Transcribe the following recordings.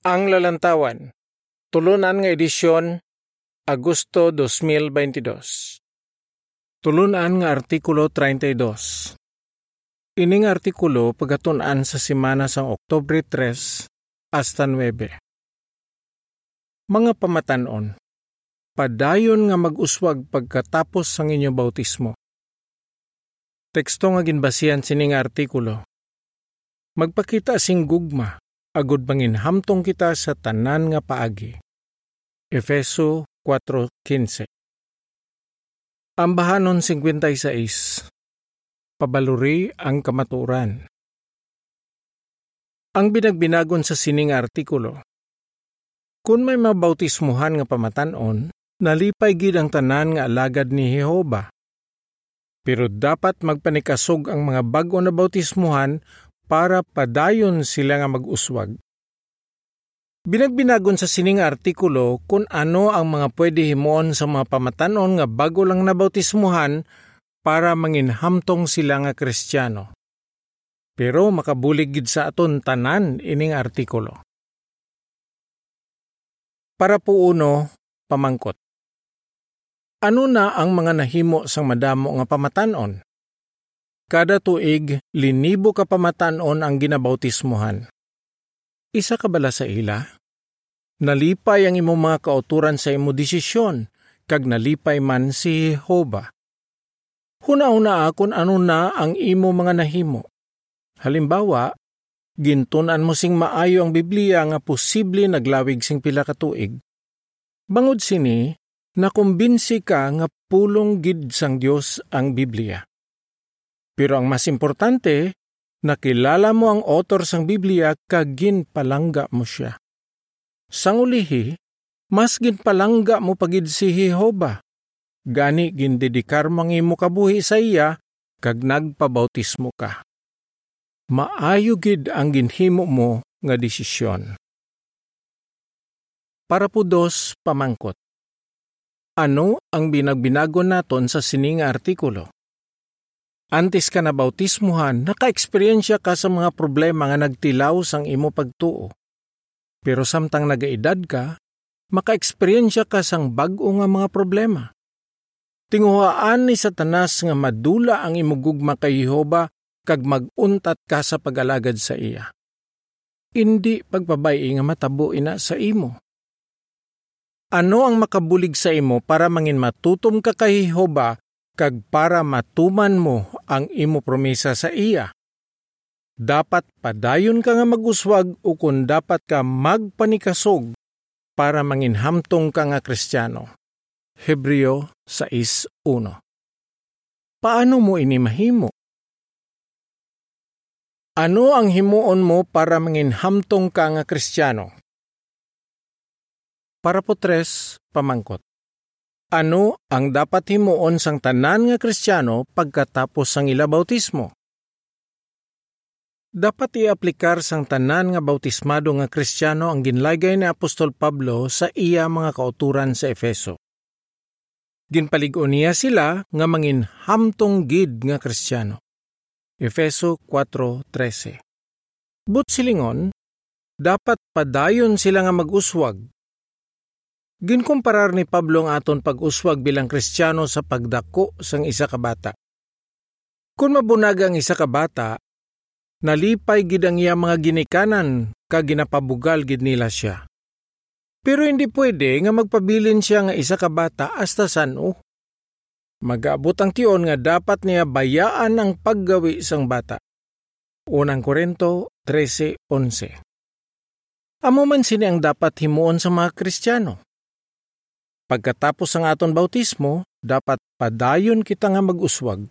Ang Lalantawan, tulunan nga edisyon, Agosto 2022. Tulunan nga Artikulo 32. Ining artikulo pagatunan sa simana sang Oktobre 3 hasta 9. Mga pamatanon, padayon nga mag-uswag pagkatapos sang inyo bautismo. Teksto nga ginbasihan sining artikulo. Magpakita sing gugma agud manginhamtong kita sa tanan nga paagi. Efeso 4.15 Ambahanon 56 Pabaluri ang kamaturan Ang binagbinagon sa sining artikulo Kung may mabautismuhan nga pamatanon, nalipay gid ang tanan nga alagad ni Jehova. Pero dapat magpanikasog ang mga bago na bautismuhan para padayon sila nga mag-uswag. Binagbinagon sa sining artikulo kung ano ang mga pwede himuon sa mga pamatanon nga bago lang nabautismuhan para manginhamtong sila nga kristyano. Pero makabulig sa aton tanan ining artikulo. Para po uno, pamangkot. Ano na ang mga nahimo sang madamo nga pamatanon? Kada tuig, linibo ka pamatanon ang ginabautismuhan. Isa ka bala sa ila? Nalipay ang imo mga kauturan sa imo desisyon, kag nalipay man si Jehova. Huna-una akon ano na ang imo mga nahimo. Halimbawa, gintunan mo sing maayo ang Biblia nga posible naglawig sing pila ka tuig. Bangod sini, nakumbinsi ka nga pulong gid sang Dios ang Biblia. Pero ang mas importante, nakilala mo ang author sang Biblia kag ginpalangga mo siya. Sang ulihi, mas ginpalangga mo pagid si Jehova. Gani gindedikar mang imo kabuhi sa iya kag nagpabautismo ka. Maayo gid ang ginhimo mo nga desisyon. Para po dos pamangkot. Ano ang binagbinago naton sa sining artikulo? Antes ka na bautismuhan, naka-eksperyensya ka sa mga problema nga nagtilaw sang imo pagtuo. Pero samtang nagaedad ka, maka-eksperyensya ka sang bag-o nga mga problema. Tinguhaan ni Satanas nga madula ang imugugma kay Jehova kag maguntat ka sa pagalagad sa iya. Indi pagpabay nga matabo ina sa imo. Ano ang makabulig sa imo para mangin matutom ka kay Jehova kag para matuman mo ang imo promesa sa iya. Dapat padayon ka nga maguswag o kung dapat ka magpanikasog para manginhamtong ka nga kristyano. Hebreo 6.1 Paano mo ini mahimo? Ano ang himuon mo para manginhamtong ka nga kristyano? Para po tres, pamangkot. Ano ang dapat himuon sang tanan nga Kristiyano pagkatapos sang ila bautismo? Dapat iaplikar sang tanan nga bautismado nga Kristiyano ang ginlagay ni Apostol Pablo sa iya mga kauturan sa Efeso. Ginpaligon niya sila nga mangin hamtong gid nga Kristiyano. Efeso 4.13 But silingon, dapat padayon sila nga mag-uswag Ginkumparar ni Pablo ang aton pag-uswag bilang Kristiyano sa pagdako sang isa ka bata. Kung mabunag ang isa ka bata, nalipay gid ang iya mga ginikanan ka ginapabugal gid nila siya. Pero hindi pwede nga magpabilin siya nga isa ka bata hasta sano. Mag-abot ang tiyon nga dapat niya bayaan ang paggawi sang bata. Unang Korento 13.11 Amo man sini ang dapat himuon sa mga Kristiyano. Pagkatapos ang aton bautismo, dapat padayon kita nga mag-uswag.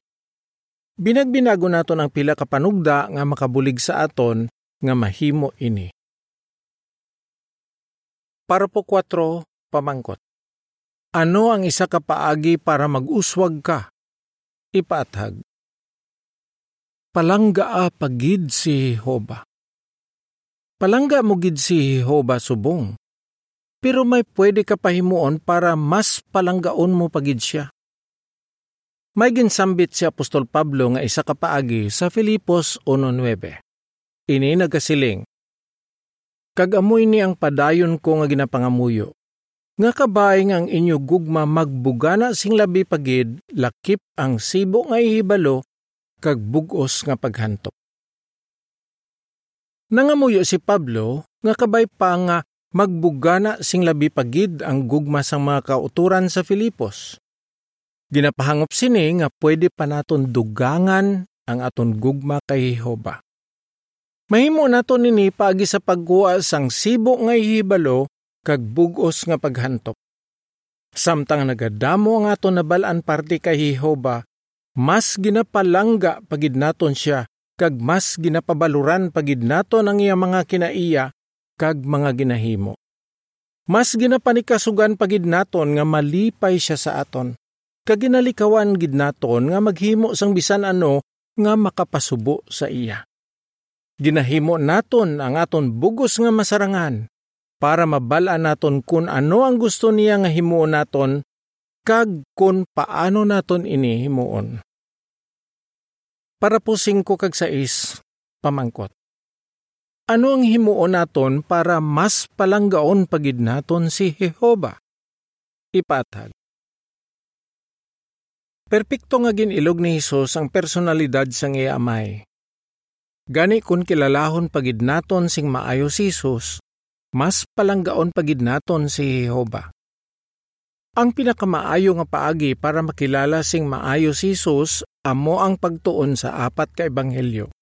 Binagbinago naton ang pila ka panugda nga makabulig sa aton nga mahimo ini. Para po 4, pamangkot. Ano ang isa ka paagi para mag-uswag ka? Ipaathag. Palangga a pagid si Jehova. Palangga mo gid si Jehova subong pero may pwede ka pahimuon para mas palanggaon mo pagid siya. May ginsambit si Apostol Pablo nga isa ka paagi sa Filipos 1.9. Ini nagasiling, kag amoy ni ang padayon ko nga ginapangamuyo. Nga kabay nga ang inyo gugma magbugana sing labi pagid, lakip ang sibo nga ihibalo, kag bugos nga paghantop. Nangamuyo si Pablo nga kabay pa nga magbugana sing labi pagid ang gugma sang mga kauturan sa Filipos. Ginapahangop sini nga pwede pa naton dugangan ang aton gugma kay Jehova. Mahimo naton nini paagi sa pagkuha sang sibo nga ihibalo kag bugos nga paghantop. Samtang nagadamo ang aton nabalaan parte kay Jehova, mas ginapalangga pagid naton siya kag mas ginapabaluran pagid nato ang iya mga kinaiya kag mga ginahimo. Mas ginapanikasugan pagid naton nga malipay siya sa aton. Kag ginalikawan gid naton nga maghimo sang bisan ano nga makapasubo sa iya. Ginahimo naton ang aton bugos nga masarangan para mabala naton kung ano ang gusto niya nga himuon naton kag kung paano naton ini himuon. Para po 5 kag 6, pamangkot. Ano ang himuon naton para mas palanggaon pagid naton si Jehova? Ipatag. Perpekto nga ginilog ni Hesus ang personalidad sang iya amay. Gani kun kilalahon pagid naton sing maayo si Hesus, mas palanggaon pagid naton si Jehova. Ang pinakamaayo nga paagi para makilala sing maayo si Jesus amo ang pagtuon sa apat ka ebanghelyo.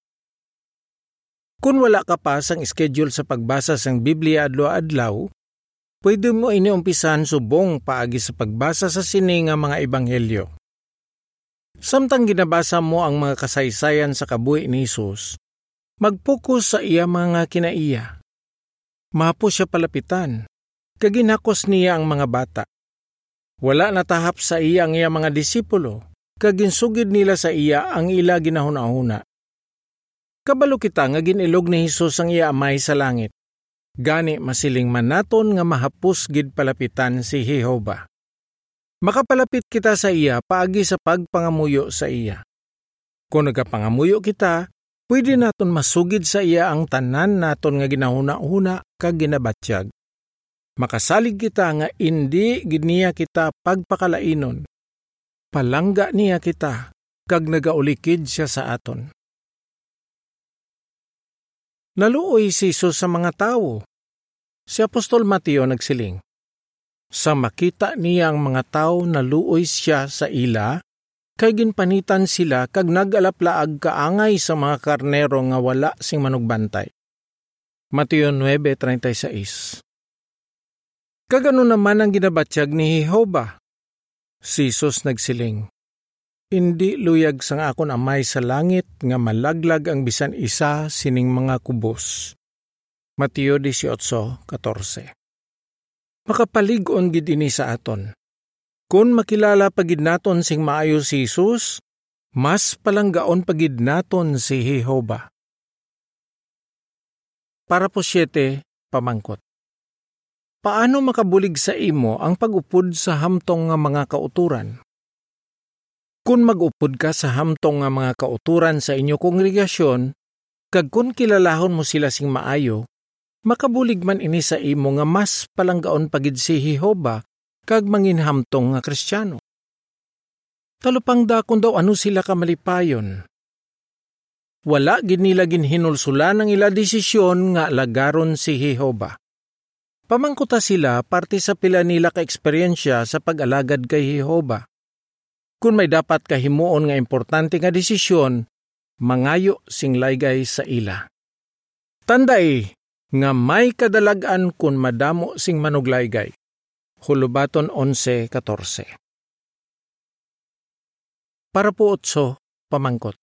Kung wala ka pa sang schedule sa pagbasa sang Biblia adlaw-adlaw, pwede mo iniumpisan subong paagi sa pagbasa sa sini nga mga ebanghelyo. Samtang ginabasa mo ang mga kasaysayan sa kabuhi ni Jesus, magpokus sa iya mga kinaiya. Mapo siya palapitan, kaginakos niya ang mga bata wala natahap sa iya ang iya mga disipulo, kaginsugid nila sa iya ang ila ginahuna-huna. Kabalo kita nga ginilog ni Hesus ang iya amay sa langit. Gani masiling man naton nga mahapus gid palapitan si Jehova. Makapalapit kita sa iya paagi sa pagpangamuyo sa iya. Kung nagapangamuyo kita, pwede naton masugid sa iya ang tanan naton nga ginahuna-huna kag ginabatyag makasalig kita nga indi giniya kita pagpakalainon. Palangga niya kita, kag nagaulikid siya sa aton. Naluoy si Jesus sa mga tao. Si Apostol Mateo nagsiling. Sa makita niya ang mga tao naluoy siya sa ila, kay ginpanitan sila kag nagalaplaag kaangay sa mga karnero nga wala sing manugbantay. Mateo 9.36 Kagano naman ang ginabatyag ni Jehova? Si Jesus nagsiling, Hindi luyag sang akon amay sa langit nga malaglag ang bisan isa sining mga kubos. Mateo 18:14. Makapalig-on gid ini sa aton. Kung makilala pagid naton sing maayo si Jesus, mas palanggaon pagid naton si Jehova. Para po siyete, pamangkot. Paano makabulig sa imo ang pagupod sa hamtong nga mga kauturan? Kung magupod ka sa hamtong nga mga kauturan sa inyo kongregasyon, kag kun kilalahon mo sila sing maayo, makabulig man ini sa imo nga mas palanggaon pagid si Jehova kag manginhamtong nga Kristiyano. Talupang dakon daw ano sila kamalipayon. Wala gid nila ginhinulsulan ang ila desisyon nga lagaron si Jehova. Pamangkuta sila parte sa pila nila ka-eksperyensya sa pag-alagad kay Jehova. Kung may dapat kahimuon nga importante nga desisyon, mangayo sing laygay sa ila. Tanday nga may kadalagan kun madamo sing manuglaygay. Hulubaton 11.14 Para po otso, pamangkot.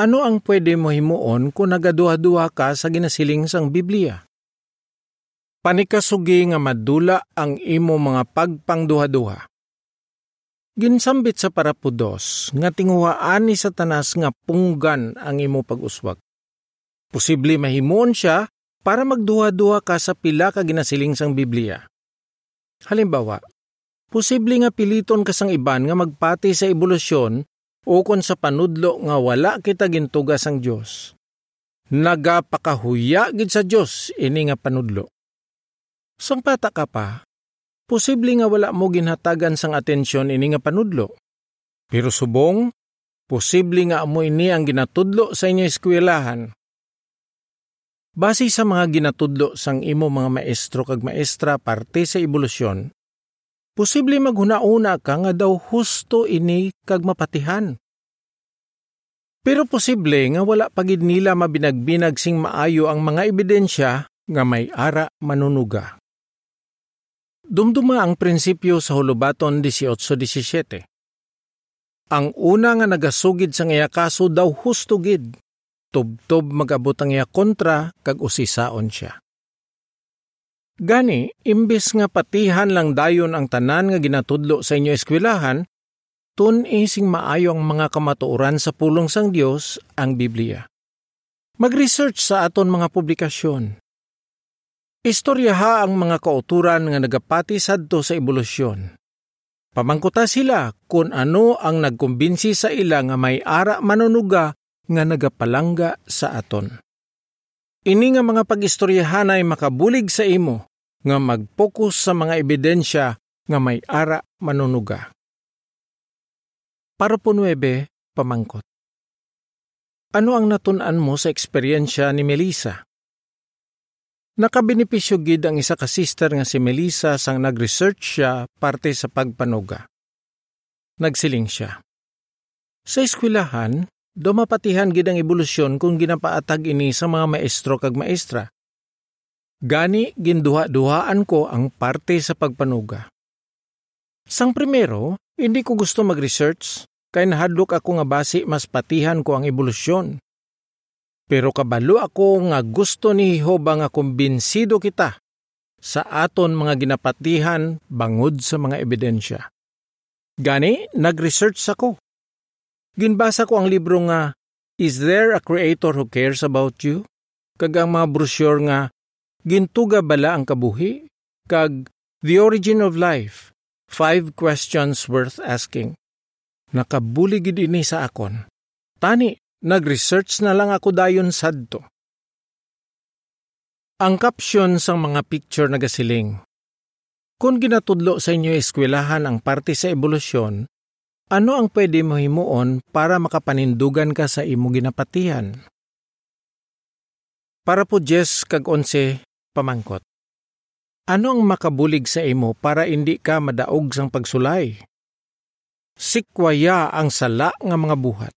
Ano ang pwede mo himuon kung nagaduha-duha ka sa ginasiling sang Biblia? panikasugi nga madula ang imo mga pagpangduha-duha. Ginsambit sa parapudos, nga tinguhaan ni satanas nga punggan ang imo pag-uswag. Posible mahimon siya para magduha-duha ka sa pila ka ginasiling sang Biblia. Halimbawa, posible nga piliton ka sang iban nga magpati sa ebolusyon o kon sa panudlo nga wala kita gintuga sang Dios. nagapakahuya gid sa Dios ini nga panudlo. Sang pata ka pa, posible nga wala mo ginhatagan sang atensyon ini nga panudlo. Pero subong, posible nga amo ini ang ginatudlo sa inyo eskwelahan. Base sa mga ginatudlo sang imo mga maestro kag maestra parte sa ebolusyon, posible maghunauna ka nga daw husto ini kag mapatihan. Pero posible nga wala pagid nila mabinagbinag sing maayo ang mga ebidensya nga may ara manunuga. Dumduma ang prinsipyo sa Hulubaton 18.17. Ang una nga nagasugid sa ngaya kaso daw husto gid, tubtob magabot ang iya kontra kag usisaon siya. Gani, imbes nga patihan lang dayon ang tanan nga ginatudlo sa inyo eskwelahan, tun ising maayo ang mga kamatuoran sa pulong sang Dios ang Biblia. Mag-research sa aton mga publikasyon. Istoryaha ang mga kauturan nga nagapati sadto sa ebolusyon. Pamangkuta sila kung ano ang nagkumbinsi sa ila nga may ara manunuga nga nagapalangga sa aton. Ini nga mga pag-istoryahan ay makabulig sa imo nga mag-focus sa mga ebidensya nga may ara manunuga. Para po nuebe, pamangkot. Ano ang natunan mo sa eksperyensya ni Melissa? Nakabenepisyo gid ang isa ka sister nga si Melissa sang nag-research siya parte sa pagpanuga. Nagsiling siya. Sa eskwelahan, dumapatihan gid ang ebolusyon kung ginapaatag ini sa mga maestro kag maestra. Gani ginduha-duhaan ko ang parte sa pagpanuga. Sang primero, hindi ko gusto mag-research kay nahadlok ako nga basi mas patihan ko ang ebolusyon. Pero kabalo ako nga gusto ni Jehova nga kumbinsido kita sa aton mga ginapatihan bangod sa mga ebidensya. Gani, nag-research ako. Ginbasa ko ang libro nga Is There a Creator Who Cares About You? Kag ang mga brochure nga Gintuga bala ang kabuhi? Kag The Origin of Life, Five Questions Worth Asking. Nakabuligid ini sa akon. Tani, nag-research na lang ako dayon sadto. Ang caption sang mga picture nagasiling. Kung ginatudlo sa inyo eskwelahan ang parte sa ebolusyon, ano ang pwede mo himuon para makapanindugan ka sa imo ginapatihan? Para po Jess kag onse pamangkot. Ano ang makabulig sa imo para hindi ka madaog sang pagsulay? sikwaya ang sala nga mga buhat.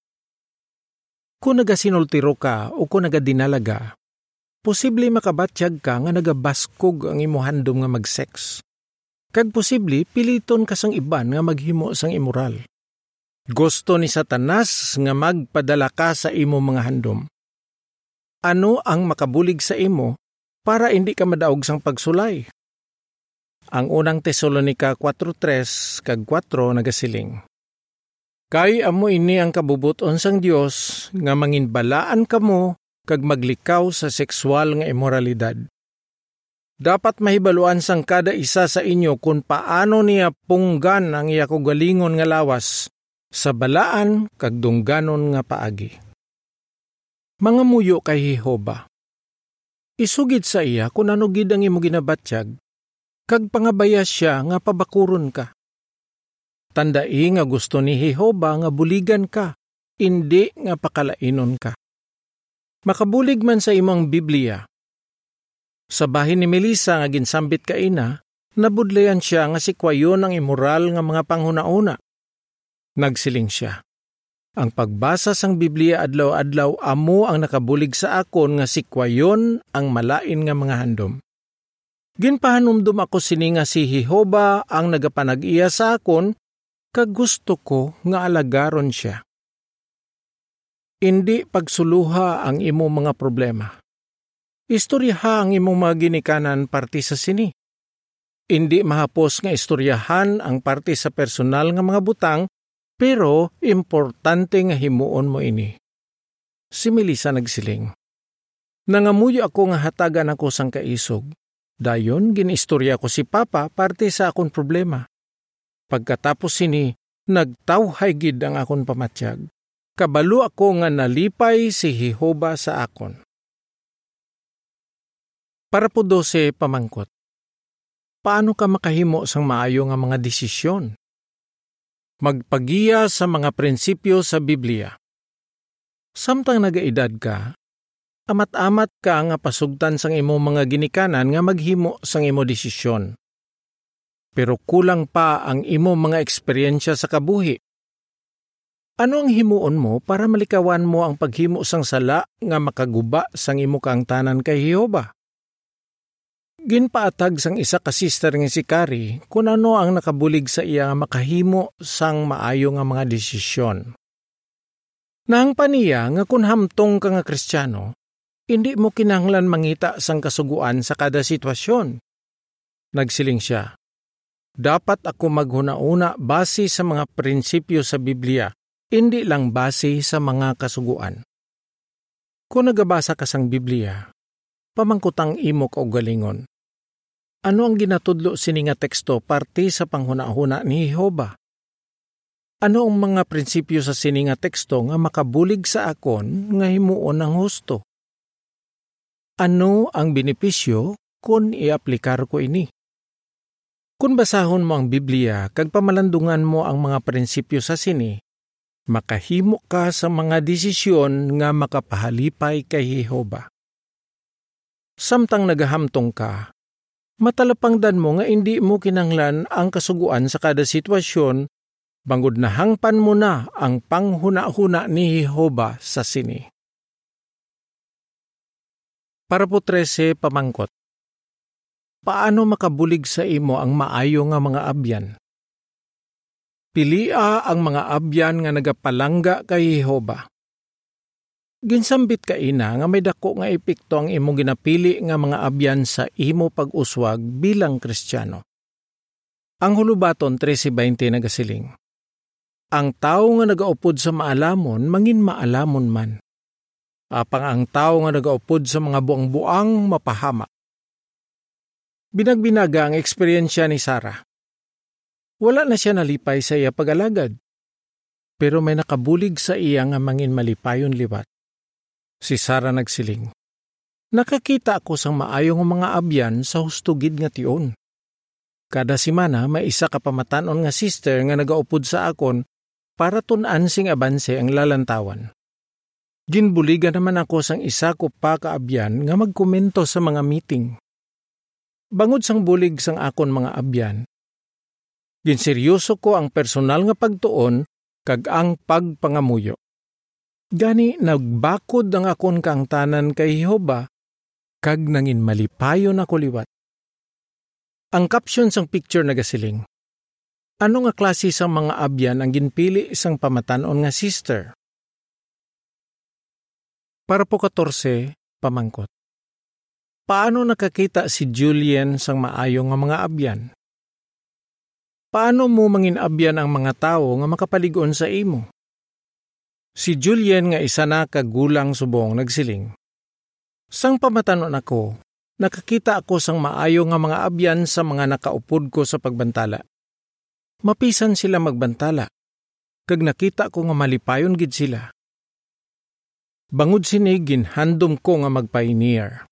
Kung nagasinultiro ka o kung nagadinalaga, posible makabatsyag ka nga nagabaskog ang imuhandom nga mag-sex. Kag posible piliton ka sang iban nga maghimo sang immoral. Gusto ni Satanas nga magpadala ka sa imo mga handom. Ano ang makabulig sa imo para hindi ka madaog sang pagsulay? Ang unang Tesalonika 4.3 kag 4 nagasiling. Kay amo ini ang kabubuton sang Dios nga manginbalaan kamo kag maglikaw sa sexual nga immoralidad. Dapat mahibaluan sang kada isa sa inyo kung paano niya punggan ang iya galingon nga lawas sa balaan kag dungganon nga paagi. Mga muyo kay Jehova. Isugid sa iya kung ano gid ang imo ginabatyag kag pangabaya siya nga pabakuron ka. Tandai nga gusto ni Jehova nga buligan ka, hindi nga pakalainon ka. Makabulig man sa imong Biblia. Sa bahin ni Melissa nga ginsambit ka ina, nabudlayan siya nga si kwayon ang immoral nga mga panghunauna. Nagsiling siya. Ang pagbasa sang Biblia adlaw-adlaw amo ang nakabulig sa akon nga si kwayon ang malain nga mga handom. Ginpahanumdum ako sini nga si Jehova ang nagapanag-iya sa akon, kag gusto ko nga alagaron siya. Hindi pagsuluha ang imo mga problema. Istoryaha ang imong mga ginikanan parte sa sini. Hindi mahapos nga istoryahan ang parte sa personal nga mga butang, pero importante nga himuon mo ini. Si Melissa nagsiling. Nangamuyo ako nga hatagan ako sang kaisog Dayon, ginistorya ko si Papa parte sa akon problema. Pagkatapos sini, nagtawhay gid ang akon pamatsyag. Kabalo ako nga nalipay si Jehova sa akon. Para po dose pamangkot. Paano ka makahimo sang maayo nga mga desisyon? Magpagiya sa mga prinsipyo sa Biblia. Samtang nagaedad ka, amat-amat ka nga pasugtan sang imo mga ginikanan nga maghimo sang imo desisyon. Pero kulang pa ang imo mga eksperyensya sa kabuhi. Ano ang himuon mo para malikawan mo ang paghimo sang sala nga makaguba sang imo kaangtanan kay Jehova? Ginpaatag sang isa ka sister nga si Kari kung ano ang nakabulig sa iya nga makahimo sang maayo nga mga desisyon. Nang paniya nga kung hamtong ka nga kristyano, hindi mo kinahanglan mangita sang kasuguan sa kada sitwasyon. Nagsiling siya, Dapat ako maghuna-una base sa mga prinsipyo sa Biblia, hindi lang base sa mga kasuguan. Kung nagabasa ka sang Biblia, pamangkutang imo ka galingon. Ano ang ginatudlo sini nga teksto parte sa panghuna-huna ni Jehova? Ano ang mga prinsipyo sa sini nga teksto nga makabulig sa akon nga himuon ang husto? Ano ang benepisyo kung iaplikar ko ini? Kung basahon mo ang Biblia kag pamalandungan mo ang mga prinsipyo sa sini, makahimo ka sa mga desisyon nga makapahalipay kay Jehova. Samtang nagahamtong ka, matalapangdan mo nga hindi mo kinanglan ang kasuguan sa kada sitwasyon bangod na hangpan mo na ang panghuna-huna ni Jehova sa sini. Para po 13 pamangkot. Paano makabulig sa imo ang maayo nga mga abyan? Pilia ang mga abyan nga nagapalangga kay Jehova. Ginsambit ka ina nga may dako nga epekto ang imo ginapili nga mga abyan sa imo pag-uswag bilang Kristiyano. Ang hulubaton 13:20 nagasiling. Ang tao nga nagaupod sa maalamon, mangin maalamon man. Apang ang tao nga nagaupod sa mga buang-buang mapahama. Binagbinaga ang eksperyensya ni Sarah. Wala na siya nalipay sa iya pag-alagad. Pero may nakabulig sa iya nga mangin malipayon liwat. Si Sarah nagsiling. Nakakita ako sang maayong mga abyan sa hustugid nga tion. Kada simana may isa ka pamatanon nga sister nga nagaupod sa akon para tunan sing abanse ang lalantawan. Ginbuligan naman ako sang isa ko pa kaabyan nga magkomento sa mga meeting. Bangod sang bulig sang akon mga abyan, ginseryoso ko ang personal nga pagtuon kag ang pagpangamuyo. Gani nagbakod ang akon kaangtanan kay Jehova kag nangin malipayon ako liwat. Ang caption sang picture nagasiling, ano nga klase sa mga abyan ang ginpili isang pamatanon nga sister? Para po 14, pamangkot. Paano nakakita si Julian sang maayo nga mga abyan? Paano mo mangin abyan ang mga tao nga makapaligon sa imo? Si Julian nga isa na kagulang subong nagsiling. Sang pamatanon ako, nakakita ako sang maayo nga mga abyan sa mga nakaupod ko sa pagbantala mapisan sila magbantala, kag nakita ko nga malipayon gid sila. Bangod sini ginhandom ko nga magpioneer.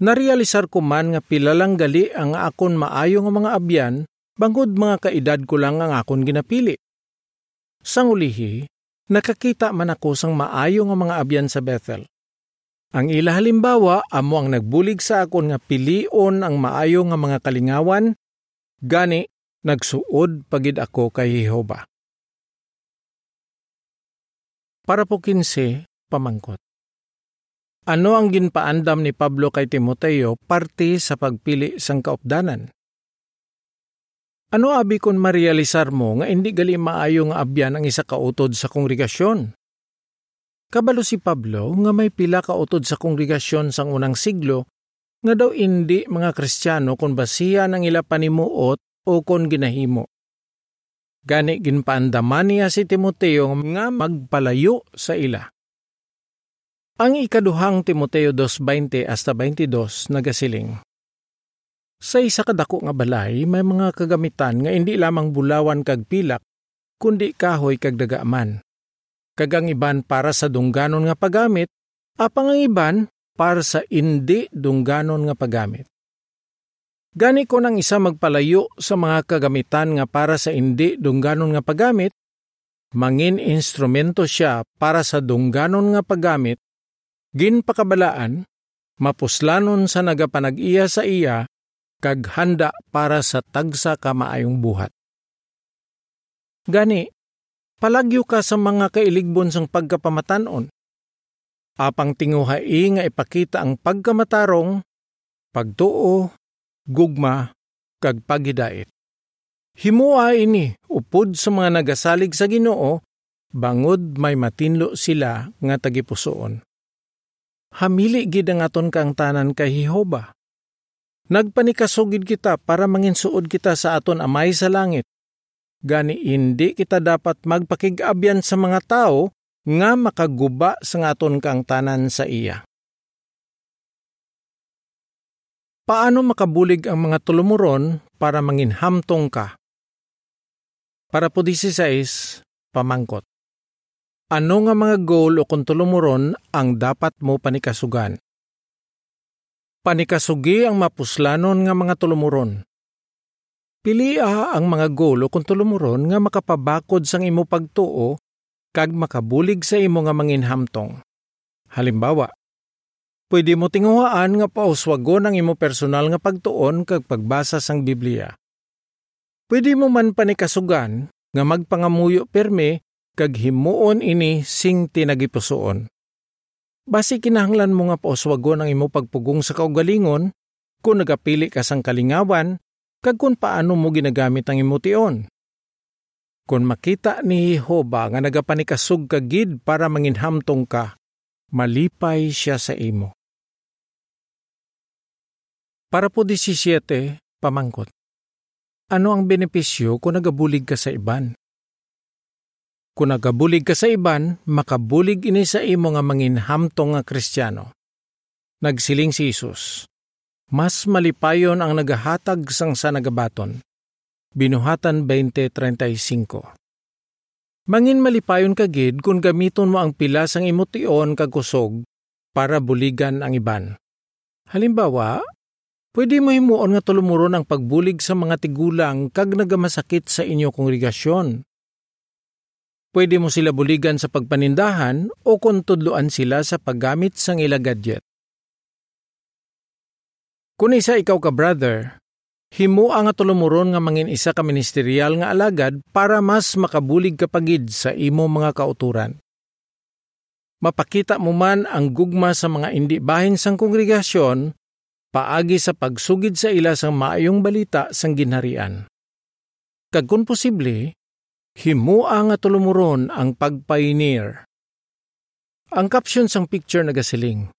Narealisar ko man nga pilalang gali ang akon maayo nga mga abyan bangod mga kaedad ko lang ang akon ginapili. Sang ulihi, nakakita man ako sang maayo nga mga abyan sa Bethel. Ang ila halimbawa amo ang nagbulig sa akon nga pilion ang maayo nga mga kalingawan, gani nagsuod pagid ako kay Jehova. Para po kinse, pamangkot. Ano ang ginpaandam ni Pablo kay Timoteo parte sa pagpili sang kaupdanan? Ano abi kon marealisar mo nga hindi gali maayo nga abyan ang isa kautod sa kongregasyon? Kabalo si Pablo nga may pila ka utod sa kongregasyon sang unang siglo nga daw hindi mga Kristiyano kung basiya ng ila panimuot o kon ginahimo. Gani ginpaandaman niya si Timoteo nga magpalayo sa ila. Ang ikaduhang Timoteo 2.20 hasta 22 nagasiling. Sa isa kadako nga balay, may mga kagamitan nga hindi lamang bulawan kag pilak, kundi kahoy kag dagaaman. Kag ang iban para sa dungganon nga paggamit, apang ang iban para sa indi dungganon nga paggamit. Gani ko nang isa magpalayo sa mga kagamitan nga para sa indi dungganon nga paggamit, mangin instrumento siya para sa dungganon nga paggamit, ginpakabalaan, mapuslanon sa nagapanag-iya sa iya, kag handa para sa tagsa ka maayong buhat. Gani, palagyo ka sa mga kailigbon sang pagkapamatanon. Apang tinguhai nga ipakita ang pagkamatarong, pagtuo, gugma, kag paghidait. Himua ini upod sa mga nagasalig sa Ginoo, bangod may matinlo sila nga tagipusoon. Hamili gid ang aton kang tanan kay Jehova. Nagpanikasugid kita para manginsuod kita sa aton amay sa langit. Gani hindi kita dapat magpakigabyan sa mga tao nga makaguba sa aton kang tanan sa iya. Paano makabulig ang mga tulumuron para manginhamtong ka? Para po 16, pamangkot. Ano nga mga goal o kung tulumuron ang dapat mo panikasugan? Panikasugi ang mapuslanon nga mga tulumuron. Pilia ang mga goal o kung tulumuron nga makapabakod sang imo pagtuo kag makabulig sa imo nga manginhamtong. Halimbawa, Pwede mo tinguhaan nga pauswagon ang imo personal nga pagtuon kag pagbasa sang Biblia. Pwede mo man panikasugan nga magpangamuyo perme kag himuon ini sing tinagipusoon. Basi kinahanglan mo nga pauswagon ang imo pagpugong sa kaugalingon kung nagapili ka sang kalingawan kag kung paano mo ginagamit ang imo tion. Kung makita ni Jehova nga nagapanikasug ka gid para manginhamtong ka, malipay siya sa imo. Para po 17, pamangkot. Ano ang benepisyo kung nagabulig ka sa iban? Kung nagabulig ka sa iban, makabulig ini sa imo nga manginhamtong nga kristyano. Nagsiling si Isus. Mas malipayon ang nagahatag sang sa nagabaton. Binuhatan 20.35 Mangin malipayon ka gid kung gamiton mo ang pila sang imution kag kusog para buligan ang iban. Halimbawa, Pwede mo himuon nga tulumuron ang pagbulig sa mga tigulang kag nagamasakit sa inyo kongregasyon. Pwede mo sila buligan sa pagpanindahan o kung tudluan sila sa paggamit sang ila gadget. Kung isa ikaw ka brother, himo nga tulumuron nga mangin isa ka ministerial nga alagad para mas makabulig ka pagid sa imo mga kauturan. Mapakita mo man ang gugma sa mga indi bahin sang kongregasyon paagi sa pagsugid sa ila sang maayong balita sang ginharian. Kag kung posible, himua nga tulumuron ang pagpioneer. Ang caption sang picture nagasiling,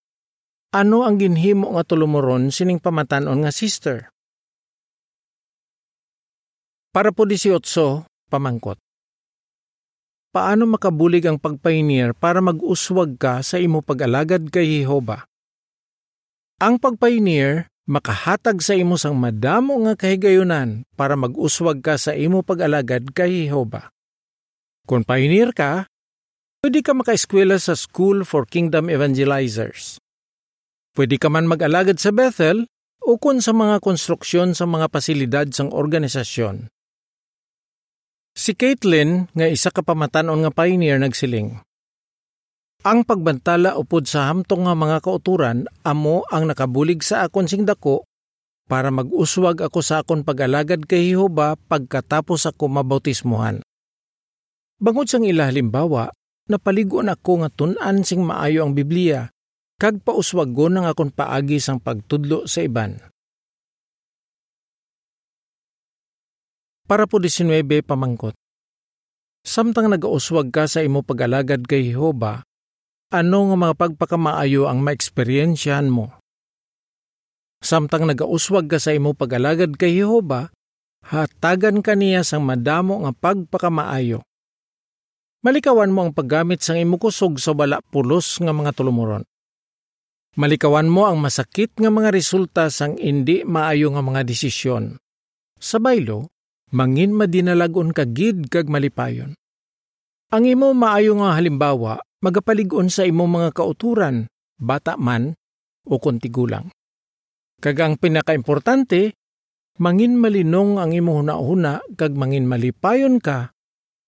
Ano ang ginhimo nga tulumuron sining pamatanon nga sister? Para po 18, pamangkot. Paano makabulig ang pagpioneer para mag-uswag ka sa imo pag-alagad kay Jehova? Ang pagpioneer makahatag sa imo sang madamo nga kahigayunan para mag-uswag ka sa imo pag-alagad kay Jehova. Kung pioneer ka, pwede ka makaeskwela sa School for Kingdom Evangelizers. Pwede ka man mag-alagad sa Bethel o kung sa mga konstruksyon sa mga pasilidad sang organisasyon. Si Caitlin nga isa ka pamatanon nga pioneer nagsiling. Ang pagbantala upod sa hamtong nga mga kauturan amo ang nakabulig sa akon sing dako para mag-uswag ako sa akon pag-alagad kay Jehova pagkatapos ako mabautismuhan. Bangod sang ila halimbawa, napaligon ako nga tun-an sing maayo ang Biblia kag pauswag ko ng akon paagi sang pagtudlo sa iban. Para po 19 pamangkot. Samtang nagauswag ka sa imo pag-alagad kay Jehova, ano nga mga pagpakamaayo ang maeksperiensyahan mo. Samtang nagauswag ka sa imo pagalagad kay Jehova, hatagan ka niya sang madamo nga pagpakamaayo. Malikawan mo ang paggamit sang imo kusog sa wala pulos nga mga tulumuron. Malikawan mo ang masakit nga mga resulta sang indi maayo nga mga desisyon. Sa baylo, mangin madinalagon ka gid kag malipayon. Ang imo maayo nga halimbawa, magapaligon sa imong mga kauturan, bata man, o kontigulang. Kagang pinakaimportante, mangin malinong ang imo huna kag mangin malipayon ka,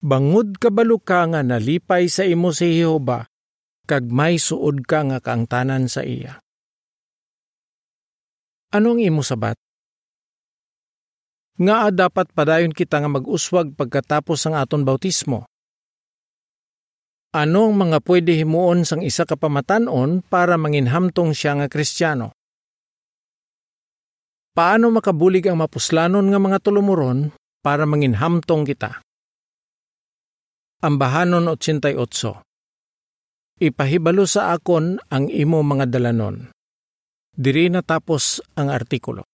bangod kabalo ka nga nalipay sa imo si Jehova, kag may suod ka nga kaangtanan sa iya. Anong imo sabat? Nga dapat padayon kita nga mag-uswag pagkatapos ang aton bautismo. Ano ang mga pwede himuon sang isa ka pamatanon para manginhamtong siya nga Kristiyano? Paano makabulig ang mapuslanon nga mga tulumuron para manginhamtong kita? Ambahanon 88 Ipahibalo sa akon ang imo mga dalanon. Diri natapos ang artikulo.